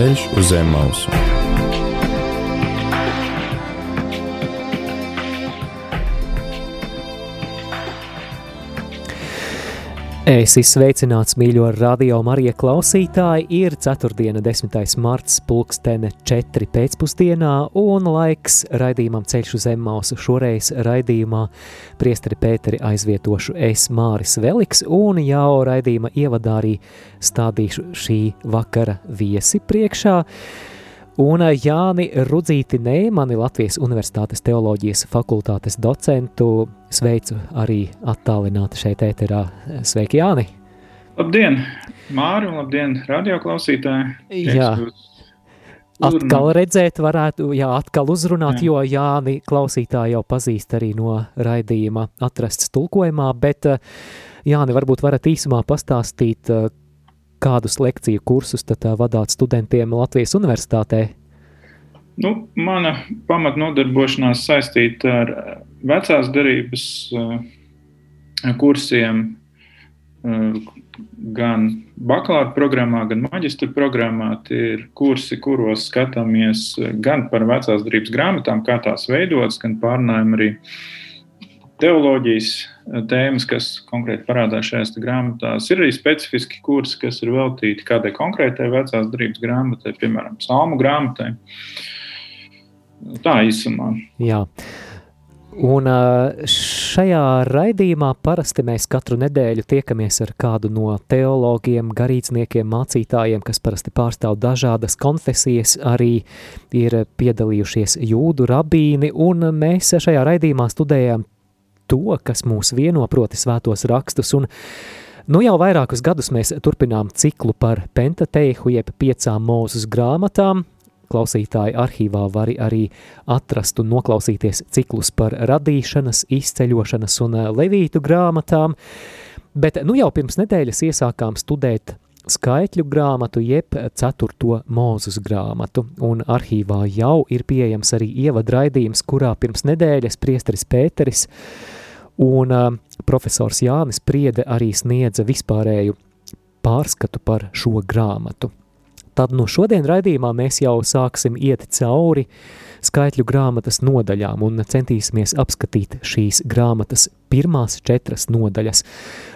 Ceļš zem mausu. Es izsveicināts mīļo radio Marija klausītāji, ir 4. 10. marts pulkstene 4 pēcpusdienā un laiks raidījumam ceļš uz Emmausu. Šoreiz raidījumā priesteri Pēteri aizvietošu es Māris Veliks un jau raidījuma ievadā arī stādīšu šī vakara viesi priekšā. Un Jāni Rudzīti Nēmani, Latvijas Universitātes teoloģijas fakultātes docentu, sveicu arī attālināti šeit ēterā. Sveiki, Jāni! Labdien, Māri, un labdien, radioklausītāji! Jā, atkal redzēt varētu, jā, atkal uzrunāt, jā. jo Jāni klausītāji jau pazīst arī no raidījuma atrasts tulkojumā, bet Jāni, varbūt varat īsumā pastāstīt, kādus lekciju kursus tad vadāt studentiem Latvijas universitātē? Nu, mana pamatnodarbošanās saistīta ar vecās darības kursiem, gan bakalaura programmā, gan maģistra programmā. Tie ir kursi, kuros skatāmies gan par vecās darības grāmatām, kā tās veidotas, gan pārnājam arī teoloģijas tēmas, kas konkrēti parādās šajās grāmatās. Ir arī specifiski kursi, kas ir veltīti kādai konkrētai vecās darbības grāmatai, piemēram, psalmu grāmatai. Tā īsumā. Jā. Un šajā raidījumā parasti mēs katru nedēļu tiekamies ar kādu no teologiem, garīdzniekiem, mācītājiem, kas parasti pārstāv dažādas konfesijas, arī ir piedalījušies jūdu rabīni, un mēs šajā raidījumā studējām to, kas mūs vieno, proti svētos rakstus, un nu jau vairākus gadus mēs turpinām ciklu par Pentateihu, jeb piecām mūzes grāmatām, klausītāji arhīvā var arī atrast un noklausīties ciklus par radīšanas, izceļošanas un eh, levītu grāmatām, bet nu jau pirms nedēļas iesākām studēt skaitļu grāmatu, jeb ceturto mūzus grāmatu, un arhīvā jau ir pieejams arī ievadraidījums, kurā pirms nedēļas priesteris Pēteris Un uh, profesors Jānis Priede arī sniedza vispārēju pārskatu par šo grāmatu. Tad no šodien raidījumā mēs jau sāksim iet cauri skaitļu grāmatas nodaļām un centīsimies apskatīt šīs grāmatas pirmās četras nodaļas.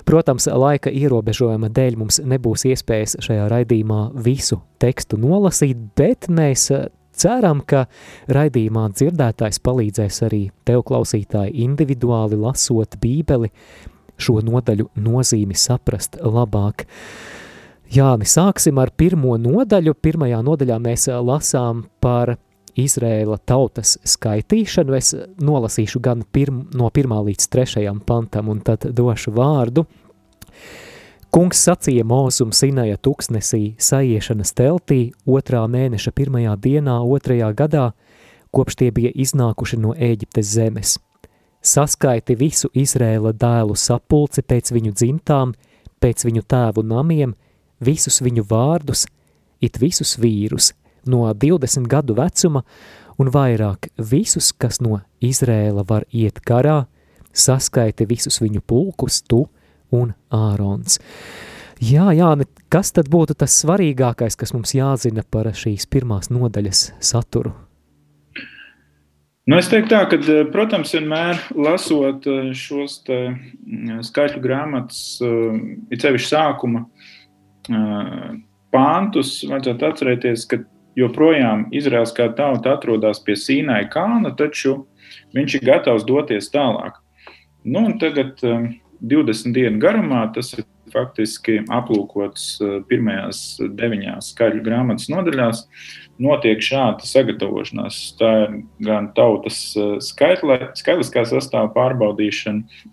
Protams, laika ierobežojuma dēļ mums nebūs iespējas šajā raidījumā visu tekstu nolasīt, bet mēs Ceram, ka raidījumā dzirdētājs palīdzēs arī tev klausītāji individuāli lasot bībeli šo nodaļu nozīmi saprast labāk. Jāni, sāksim ar pirmo nodaļu. Pirmajā nodaļā mēs lasām par Izrēla tautas skaitīšanu. Es nolasīšu gan pirm, no pirmā līdz trešajam pantam un tad došu vārdu – Kungs sacīja mūzum Sinaja tuksnesī saiešanas teltī otrā mēneša pirmajā dienā otrajā gadā, kopš tie bija iznākuši no Ēģiptes zemes. Saskaiti visu Izrēla dēlu sapulci pēc viņu dzimtām, pēc viņu tēvu namiem, visus viņu vārdus, it visus vīrus, no 20 gadu vecuma un vairāk visus, kas no Izrēla var iet karā, saskaiti visus viņu pulkus, tu, un Ārons. Jā, jā, kas tad būtu tas svarīgākais, kas mums jāzina par šīs pirmās nodaļas saturu? Nu, es teiktu, tā, ka, eh, protams, vienmēr lasot eh, šos mm, skaitļu grāmatas, eh, ir sevišķi sākuma pāntus, vajadzētu atcerēties, ka joprojām Izraels kā tauta atrodas pie Sīnai kalna, taču viņš ir gatavs doties tālāk. Nu, tagad 20 dienu garumā. Tas ir faktiski aplūkots eh, pirmajās deviņās skaļu grāmatas nodaļās. Notiek šāda sagatavošanās. Tā ir gan tautas eh, skaitliskā sastāvā pārbaudīšana,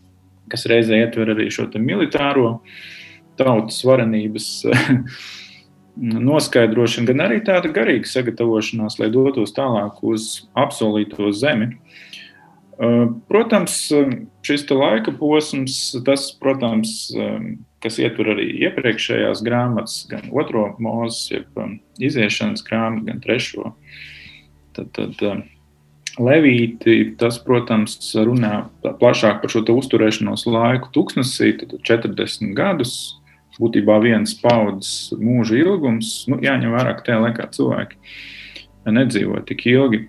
kas reizē ietver arī šo militāro tautas varenības noskaidrošanu, gan arī tāda garīga sagatavošanās, lai dotos tālāk uz apsolīto zemi. Protams, šis laika posms, tas, protams, kas ietver arī iepriekšējās grāmatas, gan otro mūzes, jeb iziešanas grāmatu, gan trešo. Tad, tad Levīti, tas, protams, runā plašāk par šo uzturēšanos laiku tūkstnesī, tad 40 gadus būtībā viens paudzes mūža ilgums. Nu, jāņem vērā, ka tajā laikā cilvēki nedzīvo tik ilgi.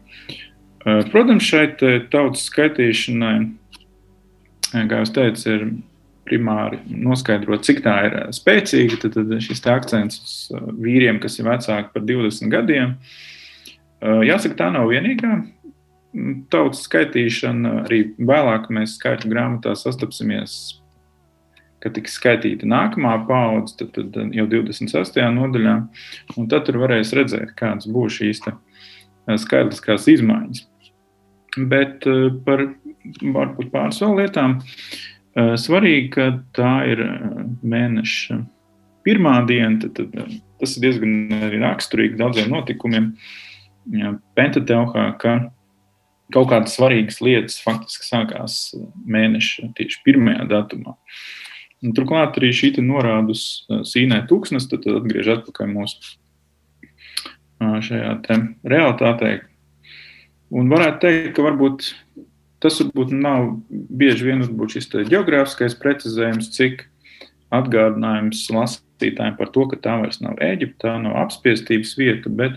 Protams, šeit tautas skaitīšanai, kā jau teicu, ir primāri noskaidrot, cik tā ir spēcīga. Tad, tad šis akcents uz vīriem, kas ir vecāki par 20 gadiem, jāsaka, tā nav vienīgā tautas skaitīšana. Arī vēlāk mēs skaitu grāmatā sastapsimies kad tiks skaitīta nākamā paudze, tad, tad jau 26. nodaļā, tad tur varēs redzēt, kādas būs šīs skaitliskās izmaiņas. Bet par varbūt pāris vēl lietām. Svarīgi, ka tā ir mēneša pirmā diena, tad, tad tas ir diezgan raksturīgi daudziem notikumiem Pentateuhā, ka kaut kādas svarīgas lietas faktiski sākās mēneša tieši pirmajā datumā. Un turklāt arī šī norāda uz sīnē tūkstnes, tad atgriež atpakaļ mūsu šajā realitātē. Un varētu teikt, ka varbūt tas varbūt nav bieži vien šis geogrāfiskais precizējums, cik atgādinājums lasītājiem par to, ka tā vairs nav Eģipte, tā nav apspiestības vieta, bet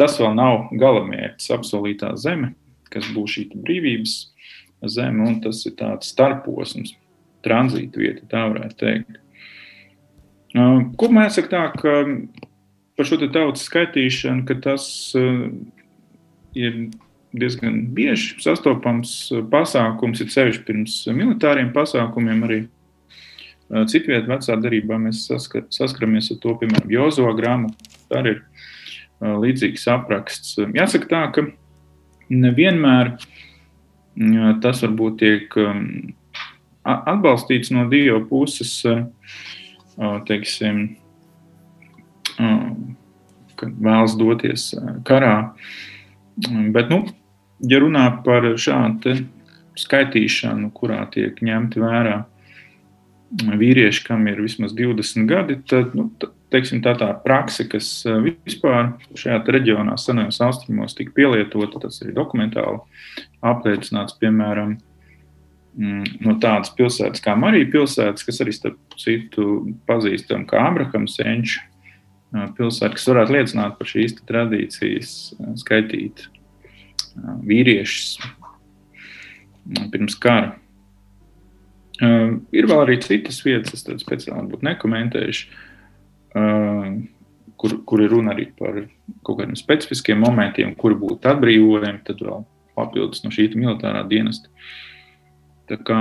tas vēl nav galamērķis, apsolītā zeme, kas būs šī brīvības zeme, un tas ir tāds starposms tranzīta vieta, tā varētu teikt. Kopumā jāsaka tā, ka par šo tautas skaitīšanu, ka tas ir diezgan bieži sastopams pasākums, ir sevišķi pirms militāriem pasākumiem arī. Citvietā vecā darbā mēs saskaramies ar to, piemēram, Jozo grāmatā. Tā ir līdzīgs apraksts. Jāsaka tā, ka nevienmēr tas varbūt tiek atbalstīts no Dieva puses, teiksim, kad vēlas doties karā. Bet, nu, ja runā par šādu skaitīšanu, kurā tiek ņemti vērā vīrieši, kam ir vismaz 20 gadi, tad nu, teiksim, tā tā praksa, kas vispār šajā reģionā, senajos austrumos, tika pielietota, tas ir dokumentāli apliecināts, piemēram, Mm, no tādas pilsētas kā Marija pilsētas, kas arī starp citu pazīstam kā Abrahama senču pilsēta, kas varētu liecināt par šīs tradīcijas, skaitīt vīriešus pirms kara. Ir vēl arī citas vietas, es speciāli būtu nekomentējuši, kur, kur ir runa arī par kaut kādiem specifiskiem momentiem, kuri būtu atbrīvojami, tad vēl papildus no šī militārā dienesta. Uh, Kā...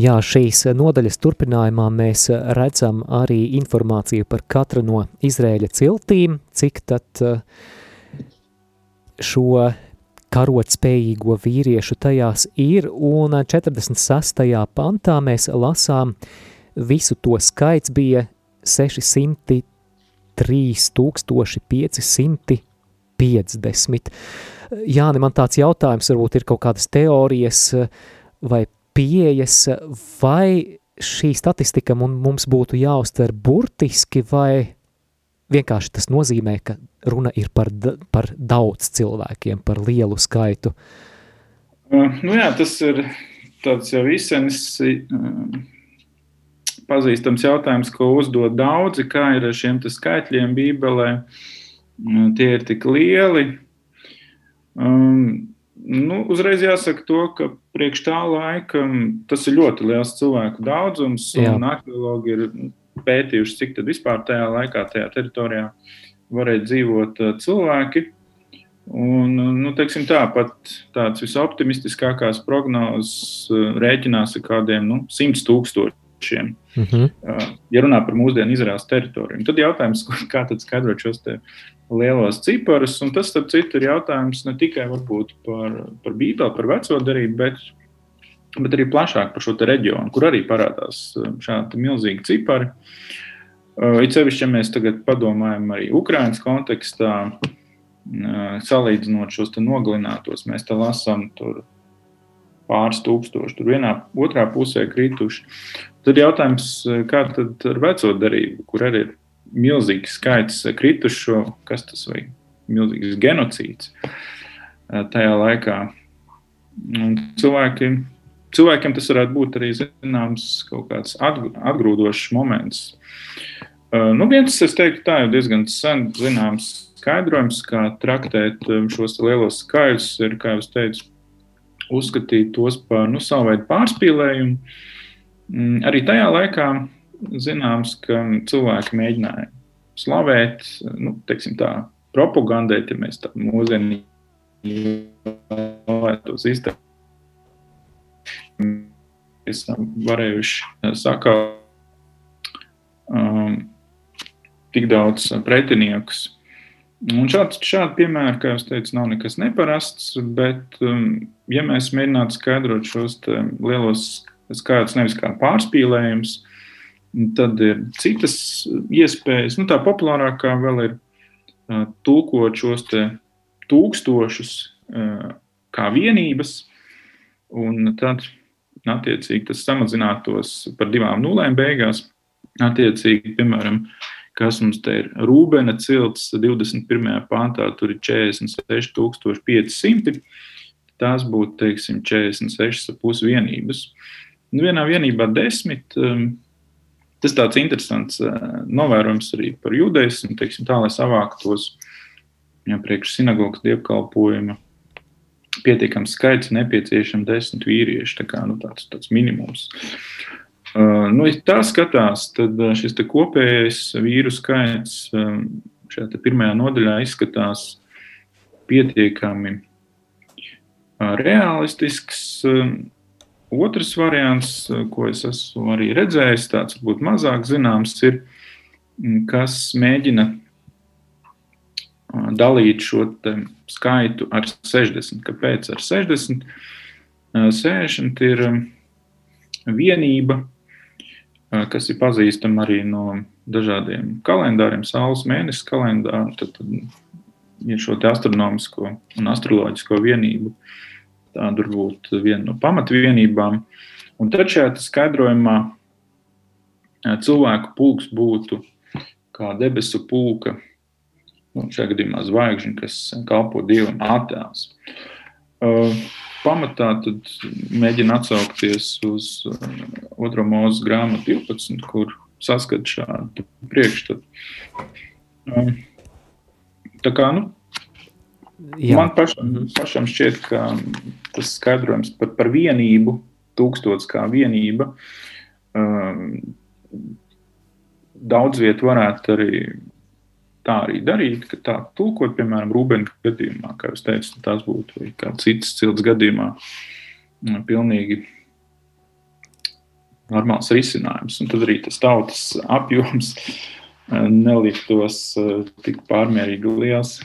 Jā, šīs nodaļas turpinājumā mēs redzam arī informāciju par katru no Izrēļa ciltīm, cik tad eh, šo karot spējīgo vīriešu tajās ir, un 46. pantā mēs lasām, visu to skaits bija 603 550. Jāni, man tāds jautājums, varbūt ir kaut kādas teorijas vai pieejas, vai šī statistika mums būtu jāuztver burtiski, vai vienkārši tas nozīmē, ka runa ir par, par daudz cilvēkiem, par lielu skaitu? Nu jā, tas ir tāds jau izsenis pazīstams jautājums, ko uzdod daudzi, kā ir ar šiem skaitļiem bībelē. Uh, tie ir tik lieli, Um, nu, uzreiz jāsaka, to, ka priekš tā laika tas ir ļoti liels cilvēku daudzums. Arheologi ir pētījuši, cik vispār tajā laikā, tajā teritorijā varēja dzīvot uh, cilvēki. Un, nu, teiksim, tā, pat tādas visoptimistiskākās prognozes uh, rēķinās ar kādiem nu, simt tūkstošiem. Uh mhm. -huh. Ja runā par mūsdienu Izraels teritoriju, tad jautājums, kā tad skaidrot šos lielos ciparus. Un tas, starp citu, ir jautājums ne tikai par, par Bībeli, par veco darību, bet, bet arī plašāk par šo reģionu, kur arī parādās um, šādi milzīgi cipari. Uh, it sevišķi, ja mēs tagad padomājam arī Ukraiņas kontekstā, uh, salīdzinot šos nogalinātos, mēs te lasām tur pāris tūkstoši, tur vienā, otrā pusē krituši. Tad jautājums, uh, kā tad ar veco darību, kur arī ir milzīgs skaits kritušo, kas tas ir milzīgs genocīds tajā laikā. Un cilvēki cilvēkiem tas varētu būt arī zināms kaut kāds atgrūdošs moments. Nu, viens, es teiktu, tā jau diezgan sen zināms skaidrojums, kā traktēt šos lielos skaļus, ir, kā jau teicu, uzskatīt tos par nu, savu veidu pārspīlējumu. Mm, arī tajā laikā zināms, ka cilvēki mēģināja slavēt, nu, teiksim tā, propagandēt, ja mēs tādu mūzienu vēlētos izteikt. Esam varējuši sakāt um, tik daudz pretiniekus. Un šāds, šādi piemēri, kā jau teicu, nav nekas neparasts, bet, um, ja mēs mēģinātu skaidrot šos lielos skaidrus nevis kā pārspīlējums, tad ir citas iespējas. Nu, tā populārākā vēl ir uh, tulkot šos tūkstošus uh, kā vienības, un tad attiecīgi tas samazinātos par divām nulēm beigās. Attiecīgi, piemēram, kas mums te ir Rūbena cilts 21. pāntā, tur ir 46,500. Tās būtu, teiksim, 46,5 vienības. Nu, vienā vienībā desmit. Um, tas tāds interesants uh, novērojums arī par judaismu, teiksim, tā, lai savāktu tos ja, priekš sinagogas dievkalpojuma pietiekams skaits, nepieciešams desmit vīrieši. Tā kā, nu, tāds, tāds minimums. Uh, nu, ja tā skatās, tad uh, šis kopējais vīru skaits um, šajā pirmajā nodaļā izskatās pietiekami uh, realistisks. Um, otrs variants, uh, ko es esmu arī redzējis, tāds varbūt mazāk zināms, ir, mm, kas mēģina dalīt šo skaitu ar 60. Kāpēc ar 60? 60 ir vienība, kas ir pazīstama arī no dažādiem kalendāriem, saules mēnesis kalendāru. Tad, tad ir šo astronomisko un astroloģisko vienību. Tā varbūt viena no pamatvienībām. Un tad šajā skaidrojumā cilvēku pulks būtu kā debesu pulka nu, šajā gadījumā zvaigžņu, kas kalpo dievam attēls. Uh, pamatā mēģina atsaukties uz otro mūzu grāmatu 12, kur saskat šādu priekšstatu. Uh, tā kā, nu, Jā. man pašam, pašam šķiet, ka tas skaidrojums par, par vienību, tūkstots kā vienība, daudz vietu varētu arī tā arī darīt, ka tā tulkot, piemēram, Rūbēna gadījumā, kā jūs teicat, tas būtu vai kāds cits cilts gadījumā, mm, pilnīgi normāls risinājums. Un tad arī tas tautas apjoms neliktos eh, tik pārmērīgi liels.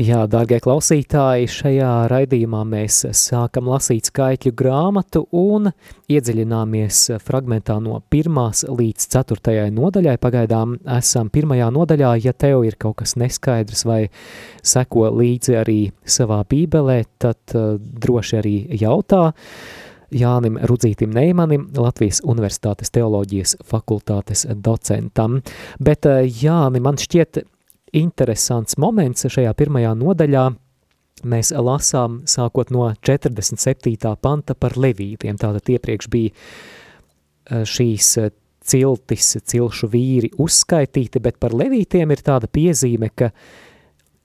Jā, dārgie klausītāji, šajā raidījumā mēs sākam lasīt skaitļu grāmatu un iedziļināmies fragmentā no 1 līdz 4 nodaļai. Pagaidām esam pirmajā nodaļā, ja tev ir kaut kas neskaidrs vai seko līdzi arī savā bībelē, tad uh, droši arī jautā. Jānim Rudzītim Neimanim, Latvijas Universitātes teoloģijas fakultātes docentam. Bet, Jāni, man šķiet, interesants moments šajā pirmajā nodaļā. Mēs lasām sākot no 47. panta par levītiem. Tātad iepriekš bija e, šīs e, ciltis, cilšu vīri uzskaitīti, bet par levītiem ir tāda piezīme, ka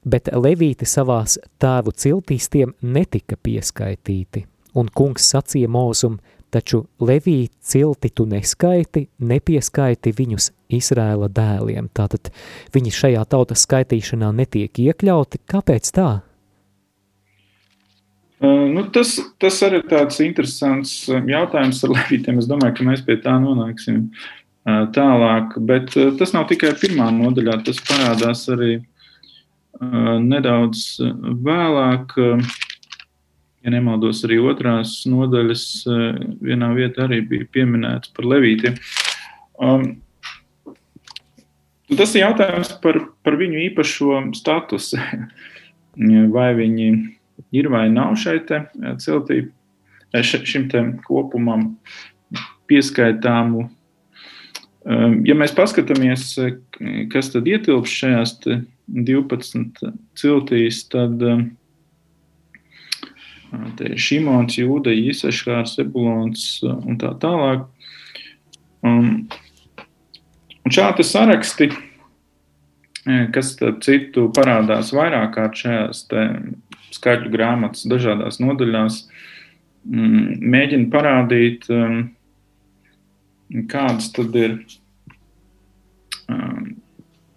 bet levīti savās tēvu ciltīs tiem netika pieskaitīti. Un kungs sacīja mūzum, taču Levī cilti tu neskaiti, nepieskaiti viņus Izrēla dēliem. Tātad viņi šajā tautas skaitīšanā netiek iekļauti. Kāpēc tā? Nu, tas, tas arī ir tāds interesants jautājums ar Levītiem. Es domāju, ka mēs pie tā nonāksim tālāk. Bet tas nav tikai pirmā nodaļā, tas parādās arī nedaudz vēlāk. Uh, ja nemaldos, arī otrās nodaļas eh, vienā vietā arī bija pieminēts par levītiem. Um, tas ir jautājums par, par viņu īpašo statusu. vai viņi ir vai nav šai eh, ciltī, eh, šim kopumam pieskaitāmu. Um, ja mēs paskatāmies, kas tad ietilpst šajās 12 ciltīs, tad ir Šimons, Jūda, Isaškārs, Ebulons un tā tālāk. Um, un šādi saraksti, kas citu parādās vairāk kārt šajās skaļu grāmatas dažādās nodaļās, mm, mēģina parādīt, um, kādas tad ir um,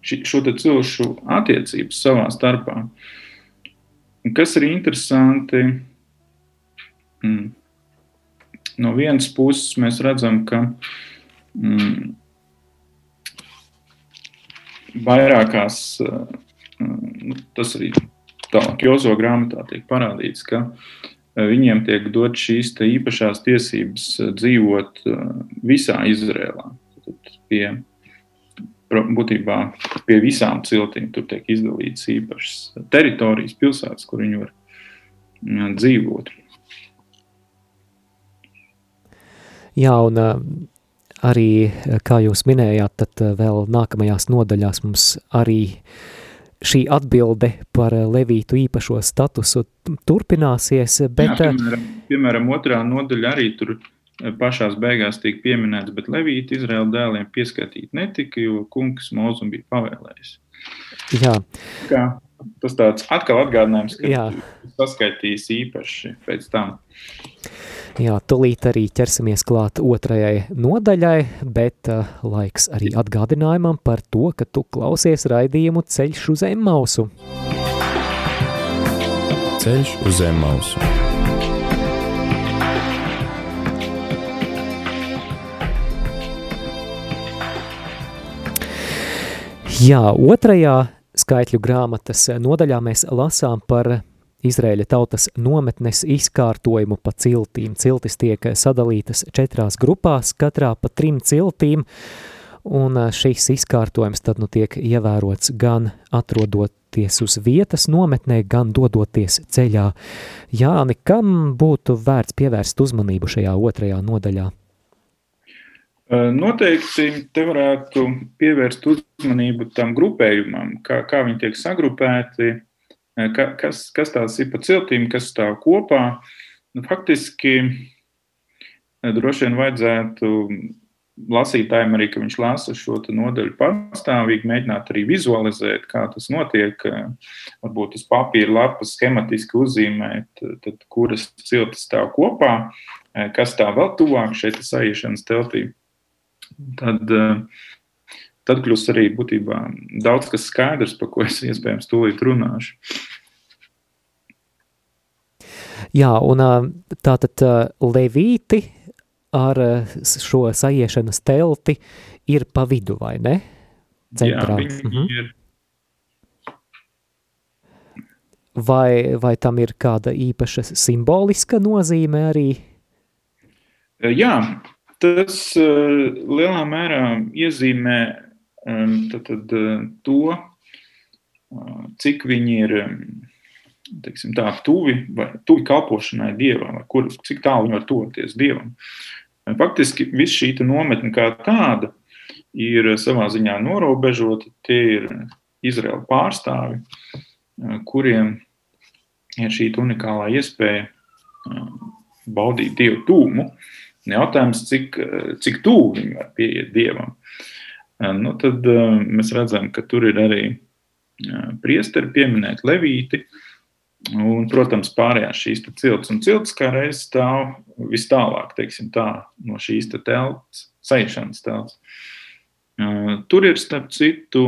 šo cilšu attiecības savā starpā. Un kas ir interesanti, mm, no vienas puses mēs redzam, ka mm, vairākās, mm, tas arī tālāk Jozo grāmatā tiek parādīts, ka viņiem tiek dot šīs īpašās tiesības dzīvot visā Izrēlā. Tad pie būtībā pie visām ciltīm tur tiek izdalītas īpašas teritorijas, pilsētas, kur viņi var mm, dzīvot. Jā, un arī, kā jūs minējāt, tad vēl nākamajās nodaļās mums arī šī atbilde par Levītu īpašo statusu turpināsies, bet... Jā, piemēram, piemēram, otrā nodaļa arī tur pašās beigās tiek pieminēts, bet Levīti Izraēla dēliem pieskatīt netika, jo kungs Mozum bija pavēlējis. Jā. Kā, tas tāds atkal atgādinājums, ka Jā. saskaitīs īpaši pēc tam. Jā, tūlīt arī ķersimies klāt otrajai nodaļai, bet uh, laiks arī atgādinājumam par to, ka tu klausies raidījumu Ceļš uz Emmausu. Ceļš uz Emmausu. Jā, otrajā skaitļu grāmatas nodaļā mēs lasām par Izraēļa tautas nometnes izkārtojumu pa ciltīm. Ciltis tiek sadalītas četrās grupās, katrā pa trim ciltīm, un šis izkārtojums tad nu tiek ievērots gan atrodoties uz vietas nometnē, gan dodoties ceļā. Jāni, kam būtu vērts pievērst uzmanību šajā otrajā nodaļā? Noteikti te varētu pievērst uzmanību tam grupējumam, kā, kā viņi tiek sagrupēti, ka, kas, kas tās ir pa ciltīm, kas stāv kopā. Nu, faktiski droši vien vajadzētu lasītājiem arī, ka viņš lasa šo nodaļu pastāvīgi, mēģināt arī vizualizēt, kā tas notiek. Varbūt uz papīra lapas schematiski uzzīmēt, tad, kuras ciltis stāv kopā, kas stāv vēl tuvāk šeit saiešanas teltī tad, tad kļūst arī būtībā daudz kas skaidrs, par ko es iespējams tūlīt runāšu. Jā, un tātad levīti ar šo sajiešanas telti ir pa vidu, vai ne? Centrā. Jā, viņi mhm. ir. Vai, vai tam ir kāda īpaša simboliska nozīme arī? Jā, Tas uh, lielā mērā iezīmē um, tad, tad, uh, to, uh, cik viņi ir teiksim, tā, tuvi, vai, tuvi kalpošanai dievam, vai kur, cik tālu viņi var toties dievam. Faktiski viss šī nometne kā tāda ir savā ziņā norobežota. Tie ir Izraēla pārstāvi, kuriem ir šī unikālā iespēja baudīt dievu tūmu. Jautājums, cik, cik tuvu viņi var pieiet dievam. Nu, tad mēs redzam, ka tur ir arī priesteri pieminēt levīti. Un, protams, pārējās šīs cilts un cilts kā reizes stāv vis tālāk, tā, no šīs te telts, saišanas telts. Tur ir, starp citu,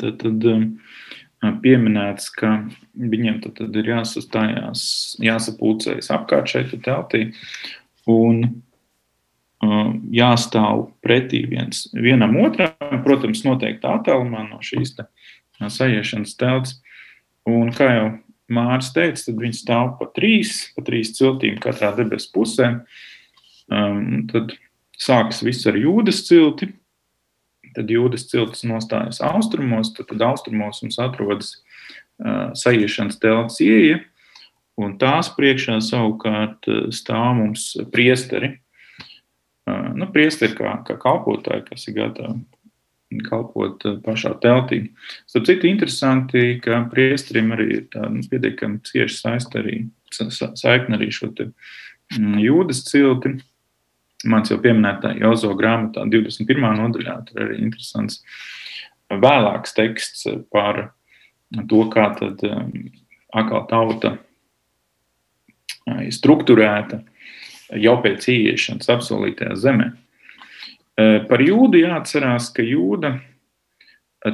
tad, tad pieminēts, ka viņiem tad, tad ir jāsastājās, jāsapulcējas apkārt šeit teltī un jāstāv pretī viens, vienam otram, protams, noteikti attālumā no šīs te, sajiešanas telts. Un kā jau Māris teica, tad viņi stāv pa trīs, pa trīs ciltīm katrā debesu pusē. Um, tad sākas viss ar jūdas cilti, tad jūdas ciltis nostājas austrumos, tad, tad austrumos mums atrodas uh, sajiešanas telts ieeja, un tās priekšā savukārt stāv mums priesteri. Uh, nu, priesteri kā, kā kalpotāji, kas ir gatavi kalpot pašā teltī. Starp citu, interesanti, ka priesterim arī ir tāda nu, pietiekami cieša saikne arī, saikne arī šo te, mm, jūdas cilti. Mans jau pieminētā Jozo grāmatā, 21. nodaļā, tur arī interesants vēlāks teksts par to, kā tad atkal tauta ir strukturēta jau pēc ieiešanas apsolītajā zemē. Par jūdu jāatcerās, ka jūda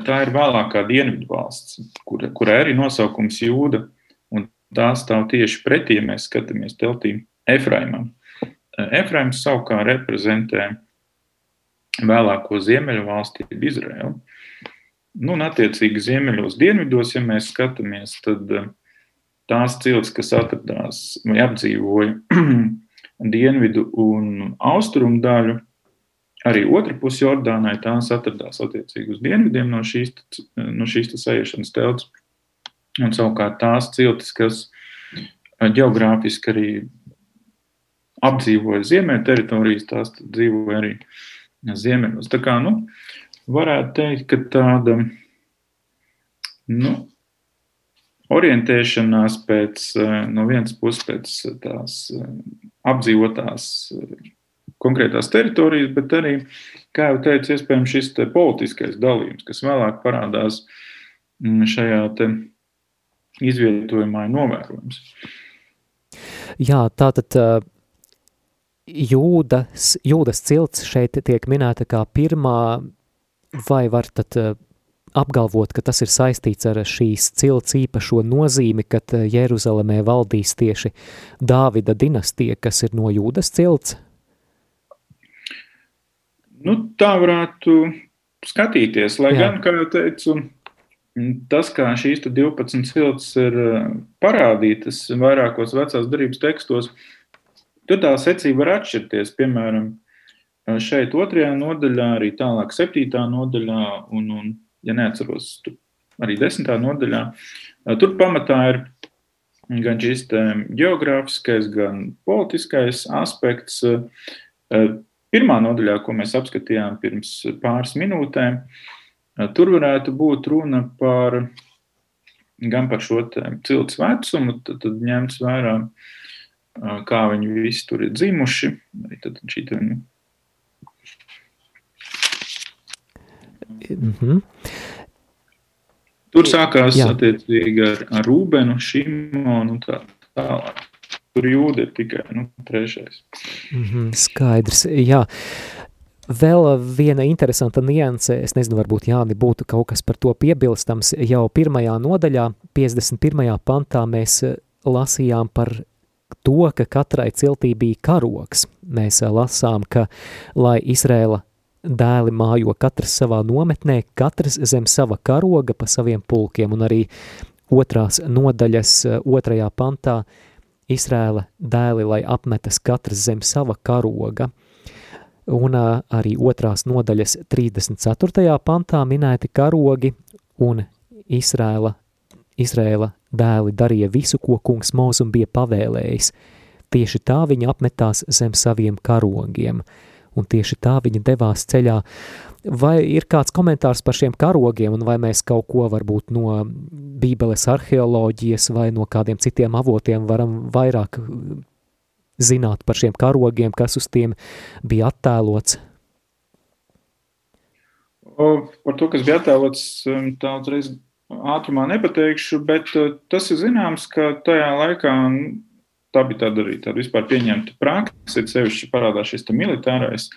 tā ir vēlākā dienvidu valsts, kur, kurai arī nosaukums jūda, un tā stāv tieši pretī, ja mēs skatāmies teltī Efraimam. Efraims savukārt reprezentē vēlāko ziemeļu valsti Izraelu. Nu, un, attiecīgi, ziemeļos dienvidos, ja mēs skatāmies, tad tās ciltis, kas atradās vai apdzīvoja dienvidu un austrumu daļu, arī otra puse Jordānai, tās atradās attiecīgi uz dienvidiem no šīs, no šīs sajiešanas telts. Un savukārt tās ciltis, kas geogrāfiski arī apdzīvoja ziemeļu teritorijas, tās dzīvoja arī ziemeļos. Tā kā, nu, varētu teikt, ka tāda, nu, orientēšanās pēc, no vienas puses pēc tās apdzīvotās konkrētās teritorijas, bet arī, kā jau teicu, iespējams šis te politiskais dalījums, kas vēlāk parādās mm, šajā izvietojumā, ir novērojams. Jā, tā tad jūdas, jūdas cilts šeit tiek minēta kā pirmā, vai var tad apgalvot, ka tas ir saistīts ar šīs cilts īpašo nozīmi, kad Jeruzalemē valdīs tieši Dāvida dinastija, kas ir no jūdas cilts? Nu, tā varētu skatīties, lai Jā. gan, kā jau teicu, tas, kā šīs 12 cilts ir parādītas vairākos vecās darības tekstos, tad tā secība var atšķirties. Piemēram, šeit otrajā nodaļā, arī tālāk septītā nodaļā, un, un ja neatceros, arī desmitā nodaļā, tur pamatā ir gan šis geogrāfiskais, gan politiskais aspekts. Pirmā nodaļā, ko mēs apskatījām pirms pāris minūtēm, tur varētu būt runa par gan par šo cilts vecumu, tad, tad ņemts vērā, kā viņi visi tur ir dzimuši. Tad šī te, nu, Mm -hmm. Tur sākās attiecīgi ar, ar Rūbenu, Šimonu un tā tālāk. Tur jūda ir tikai nu, trešais. Mm -hmm, skaidrs, jā. Vēl viena interesanta nianse, es nezinu, varbūt Jāni būtu kaut kas par to piebilstams, jau pirmajā nodaļā, 51. pantā mēs lasījām par to, ka katrai ciltī bija karoks. Mēs lasām, ka, lai Izrēla dēli mājo katrs savā nometnē, katrs zem sava karoga pa saviem pulkiem, un arī otrās nodaļas otrajā pantā Izrēla dēli, lai apmetas katrs zem sava karoga, un arī otrās nodaļas 34. pantā minēti karogi, un Izrēla, Izrēla dēli darīja visu, ko kungs mūzum bija pavēlējis. Tieši tā viņi apmetās zem saviem karogiem – un tieši tā viņa devās ceļā. Vai ir kāds komentārs par šiem karogiem, un vai mēs kaut ko varbūt no Bībeles arheoloģijas vai no kādiem citiem avotiem varam vairāk zināt par šiem karogiem, kas uz tiem bija attēlots? O, par to, kas bija attēlots, um, tā uzreiz ātrumā nepateikšu, bet uh, tas ir zināms, ka tajā laikā tā bija tāda arī tāda vispār pieņemta praksa, ir sevišķi parādās šis militārais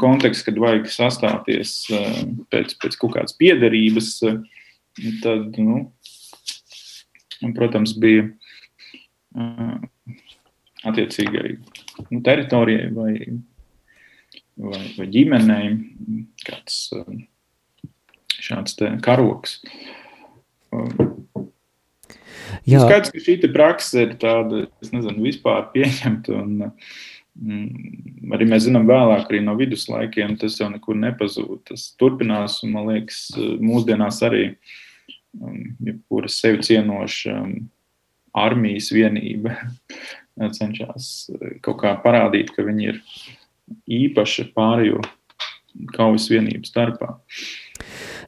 konteksts, kad vajag sastāties eh, pēc, pēc kaut kādas piederības, eh, tad, nu, protams, bija eh, attiecīgai nu, teritorijai vai, vai, vai ģimenei kāds šāds karoks. Jā. Skaidrs, ka šī praksa ir tāda, es nezinu, vispār pieņemta. Un, mm, arī mēs zinām, vēlāk, no viduslaikiem, tas jau nekur nepazūd. Tas turpinās, un man liekas, mūsdienās arī um, jebkura sevi cienoša um, armijas vienība cenšas kaut kā parādīt, ka viņi ir īpaši pārējo kaujas vienību starpā.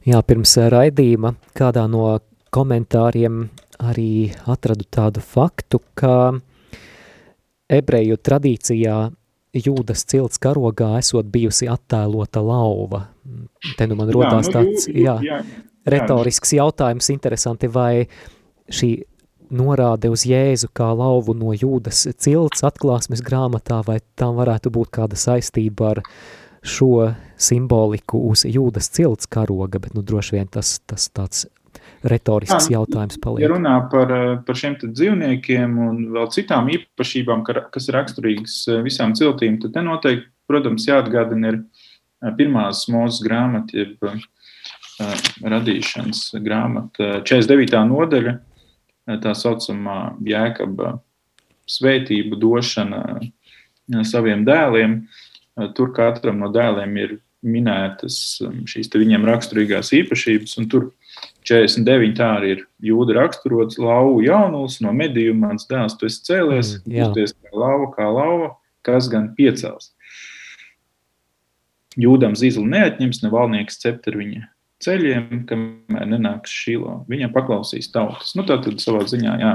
Jā, pirms raidījuma kādā no komentāriem arī atradu tādu faktu, ka ebreju tradīcijā jūdas cilts karogā esot bijusi attēlota lauva. Te nu man rodās jā, nu, tāds, jā, jā, retorisks jautājums, interesanti, vai šī norāde uz Jēzu kā lauvu no jūdas cilts atklāsmes grāmatā, vai tam varētu būt kāda saistība ar šo simboliku uz jūdas cilts karoga, bet nu droši vien tas, tas tāds retorisks Jā, jautājums paliek. Ja runā par, par šiem dzīvniekiem un vēl citām īpašībām, kas ir raksturīgas visām ciltīm, tad te noteikti, protams, jāatgādina ir pirmās mūzes grāmata, jeb radīšanas grāmata, 49. nodaļa, tā saucamā jēkaba svētību došana saviem dēliem. Tur katram no dēliem ir minētas šīs viņiem raksturīgās īpašības, un tur 49 tā arī ir jūda raksturots lauvu jaunulis no mediju, mans dēls, tu esi cēlies, mm, būties kā lauva, kā lauva, kas gan piecels. Jūdam zīzli neatņems, ne valnieks cept ar viņa ceļiem, kamēr nenāks šīlo. Viņam paklausīs tautas. Nu, tā tad savā ziņā, jā,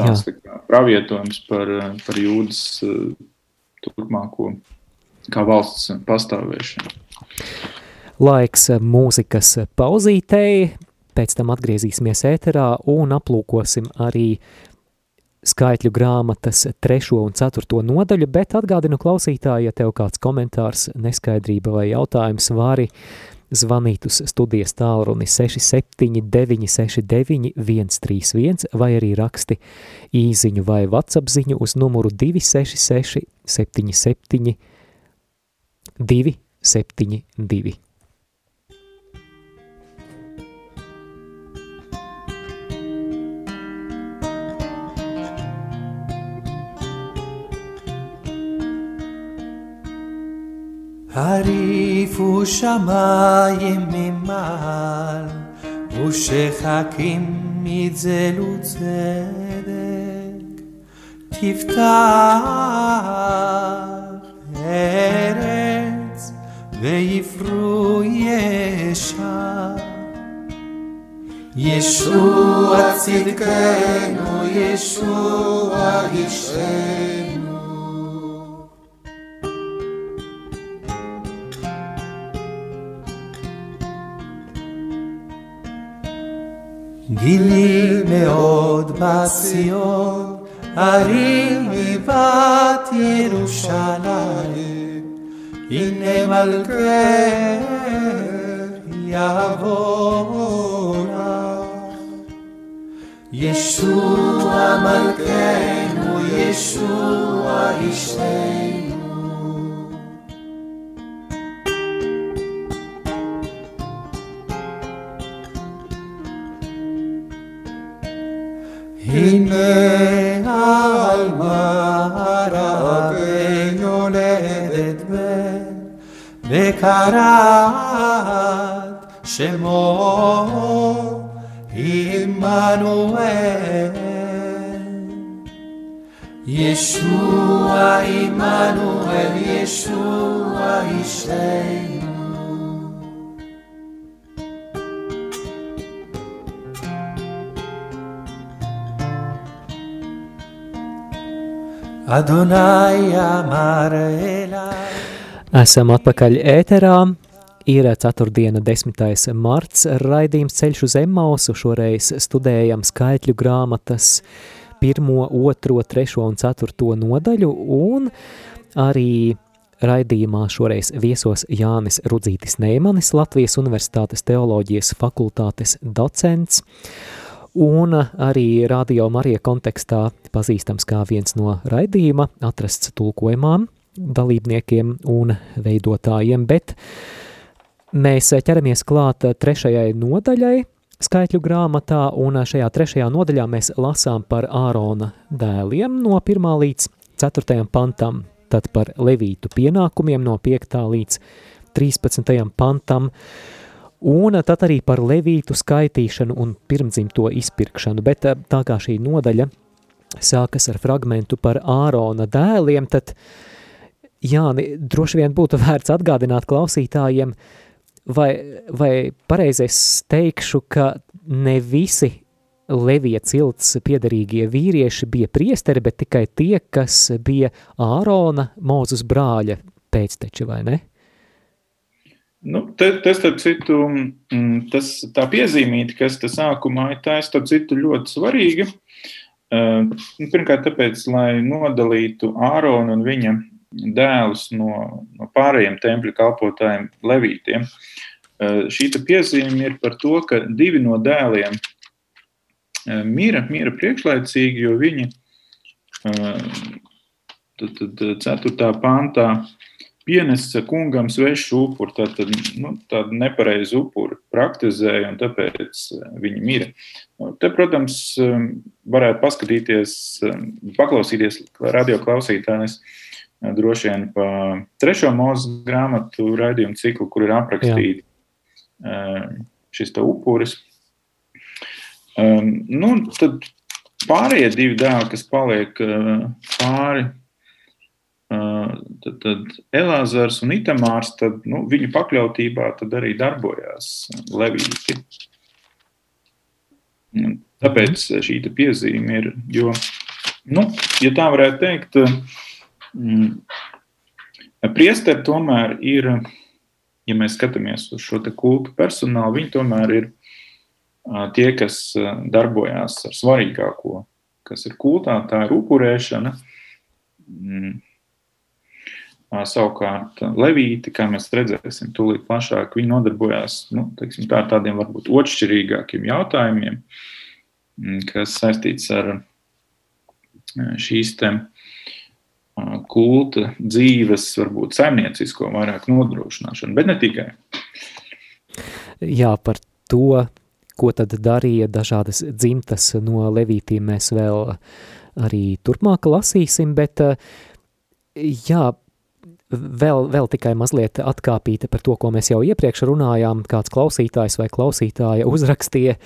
tāds jā. tā pravietojums par, par jūdas uh, turpmāko kā valsts pastāvēšanu. Laiks mūzikas pauzītei, pēc tam atgriezīsimies ēterā un aplūkosim arī skaitļu grāmatas trešo un ceturto nodaļu, bet atgādinu klausītāji, ja tev kāds komentārs, neskaidrība vai jautājums, vari zvanīt uz studijas tālruni 67969 131 vai arī raksti īziņu vai WhatsApp ziņu uz numuru 266 77 272. הריפו שמיים ממעל, ושחקים יצלו צדק. תפתח ארץ, ויפרו ישר. ישוע צדקנו, ישוע אישנו. גילי מאוד בציון, הרים מבת ירושלים, הנה מלכך יבוא לך. ישוע מלכנו, ישוע אישנו. וקראת שמו עמנואל. ישוע עמנואל, ישוע אישנו. Adonai amar elai. Esam atpakaļ ēterā. Ir ceturtdiena, 10. marts, raidījums ceļš uz Emmausu. Šoreiz studējam skaitļu grāmatas 1, 2, 3 un 4 nodaļu, un arī raidījumā šoreiz viesos Jānis Rudzītis Neimanis, Latvijas Universitātes teoloģijas fakultātes docents un arī Radio Marija kontekstā pazīstams kā viens no raidījuma atrasts tulkojumām dalībniekiem un veidotājiem, bet mēs ķeramies klāt trešajai nodaļai skaitļu grāmatā, un šajā trešajā nodaļā mēs lasām par Ārona dēliem no 1. līdz 4. pantam, tad par levītu pienākumiem no 5. līdz 13. pantam, un tad arī par levītu skaitīšanu un pirmdzimto izpirkšanu, bet eh, tā kā šī nodaļa sākas ar fragmentu par Ārona dēliem, tad Jāni, droši vien būtu vērts atgādināt klausītājiem, vai, vai pareizais teikšu, ka ne visi Levija cilts piederīgie vīrieši bija priesteri, bet tikai tie, kas bija Ārona Mūzus brāļa pēcteči, vai ne? Nu, te, te, starp citu, mm, tas, tā piezīmīta, kas te sākumā ir, tā ir, starp citu, ļoti svarīga. Uh, pirmkārt, tāpēc, lai nodalītu Āronu un viņa dēlus no, no pārējiem tempļa kalpotājiem, levītiem. Uh, šī piezīme ir par to, ka divi no dēliem uh, mira, mira priekšlaicīgi, jo viņi tad, tad, 4. pāntā pienesa kungam svešu upuru, tad, tad nu, tādu nepareizu upuru praktizēja, un tāpēc eh, viņi mira. Nu, te, protams, eh, varētu paskatīties, eh, paklausīties radio klausītājs droši vien pa trešo mūzu grāmatu raidījumu ciklu, kur ir aprakstīti šis upuris. Nu, tad pārējie divi dēli, kas paliek pāri tad, tad Elāzars un Itamārs, tad, nu, viņu pakļautībā tad arī darbojās Levīti. Tāpēc šī piezīme ir, jo, nu, ja tā varētu teikt, mm, priesteri tomēr ir, ja mēs skatāmies uz šo kultu personālu, viņi tomēr ir tie, kas darbojās ar svarīgāko, kas ir kultā, tā ir upurēšana. Mm Savukārt, Levīti, kā mēs redzēsim, tūlīt plašāk, viņi nodarbojās nu, teiksim, tā, ar tādiem varbūt otršķirīgākiem jautājumiem, mm, kas saistīts ar šīs te kulta dzīves, varbūt saimniecisko vairāk nodrošināšanu, bet ne tikai. Jā, par to, ko tad darīja dažādas dzimtas no Levītīm, mēs vēl arī turpmāk lasīsim, bet jā, vēl, vēl tikai mazliet atkāpīta par to, ko mēs jau iepriekš runājām. Kāds klausītājs vai klausītāja uzrakstīja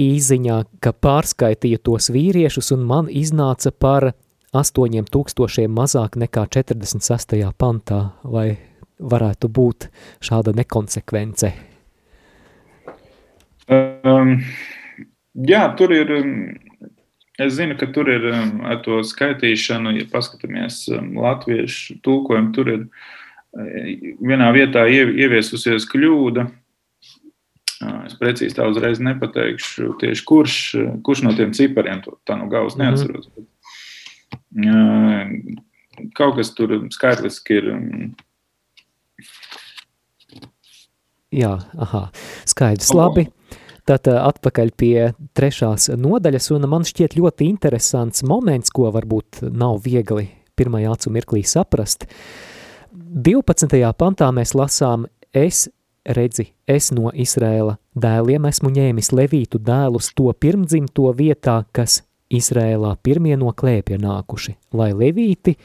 īziņā, ka pārskaitīja tos vīriešus un man iznāca par 8000 mazāk nekā 46. pantā. Vai varētu būt šāda nekonsekvence? Um, jā, tur ir Es zinu, ka tur ir um, ar to skaitīšanu, ja paskatāmies um, latviešu tulkojumu, tur ir uh, vienā vietā ieviesusies kļūda. Uh, es precīzi tā uzreiz nepateikšu, tieši kurš, uh, kurš no tiem cipariem to tā no galvas mhm. neatceros. Mm -hmm. Kaut kas tur skaitliski ir. Um, Jā, aha, skaidrs, labi. Tad atpakaļ pie trešās nodaļas, un man šķiet ļoti interesants moments, ko varbūt nav viegli pirmajā acu mirklī saprast. 12. pantā mēs lasām, es redzi, es no Izrēla dēliem esmu ņēmis levītu dēlus to pirmdzimto vietā, kas Izrēlā pirmie no klēpja nākuši, lai levīti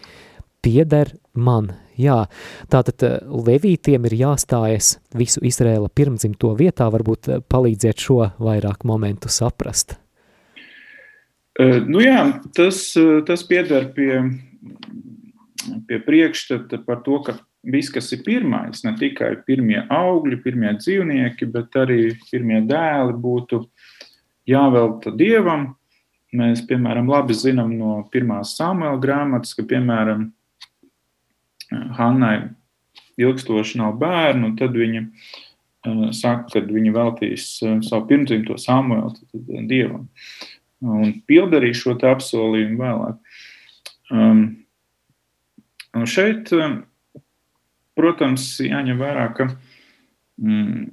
pieder man, Jā, tātad eh, levītiem ir jāstājas visu Izrēla pirmdzimto vietā, varbūt eh, palīdziet šo vairāk momentu saprast. Uh, nu jā, tas, tas pieder pie, pie priekšstata par to, ka viss, kas ir pirmais, ne tikai pirmie augļi, pirmie dzīvnieki, bet arī pirmie dēli būtu jāvelta Dievam. Mēs, piemēram, labi zinām no pirmās Samuela grāmatas, ka, piemēram, Hannai ilgstoši nav bērnu, tad viņa uh, saka, ka viņa veltīs uh, savu pirmdzimto Samuelu dievam. Un pildarīs šo apsolījumu vēlāk. Um, un šeit, um, protams, jāņem vērā, ka mm,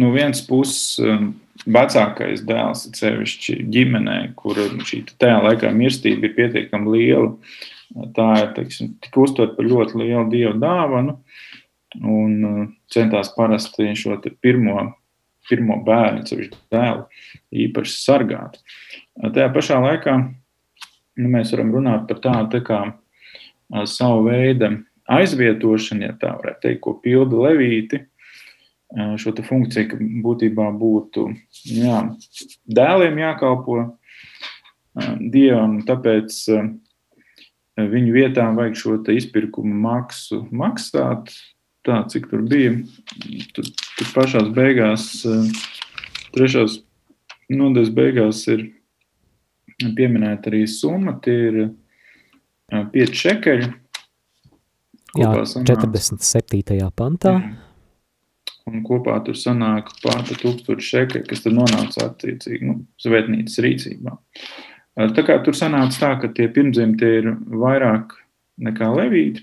no vienas puses um, vecākais dēls, sevišķi ģimenē, kur šī tajā laikā mirstība ir pietiekami liela, tā ir teiksim, tik uztvert par ļoti lielu dievu dāvanu un uh, centās parasti šo pirmo, pirmo bērnu, sevišķi dēlu, īpaši sargāt. Tajā pašā laikā nu, mēs varam runāt par tādu tā kā uh, savu veidu aizvietošanu, ja tā varētu teikt, ko pilda levīti, šo funkciju, ka būtībā būtu jā, dēliem jākalpo dievam, tāpēc viņu vietām vajag šo izpirkuma maksu maksāt. tā, cik tur bija. Tur, tur pašās beigās, trešās nodaļas beigās ir pieminēta arī summa. Tie ir 5 šekeļi. Jā, 47. pantā. Mm. Un kopā tur sanāk pārpa tūkstoši šekeļi, kas tad nonāca attiecīgi nu, svētnīcas rīcībā. Tā kā tur sanāca tā, ka tie pirmdzimti ir vairāk nekā levīti.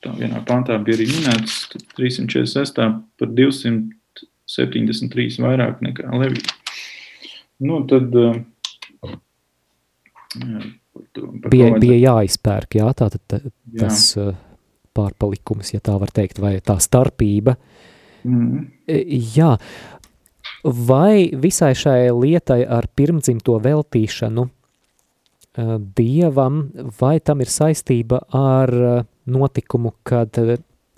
Tā vienā pantā bija arī minēts 346. par 273 vairāk nekā levīti. Nu, tad, jā, par to, par bija, bija jāizpērk, jā, tā tad tas jā. pārpalikums, ja tā var teikt, vai tā starpība. Mm. Jā, Vai visai šai lietai ar pirmdzimto veltīšanu uh, dievam, vai tam ir saistība ar uh, notikumu, kad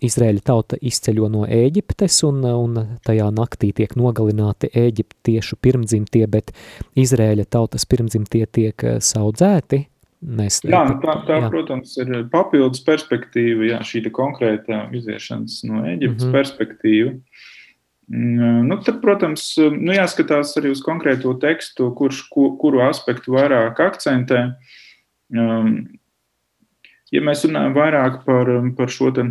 Izraēļa tauta izceļo no Ēģiptes un, un tajā naktī tiek nogalināti eģiptiešu pirmdzimtie, bet Izraēļa tautas pirmdzimtie tiek saudzēti? Mēs, jā, tā, tā jā. protams, ir papildus perspektīva, jā, šī konkrētā iziešanas no Ēģiptes mm -hmm. perspektīva. Mm, nu, tad, protams, nu, jāskatās arī uz konkrēto tekstu, kurš ku, kuru aspektu vairāk akcentē. Um, ja mēs runājam vairāk par, par šo te,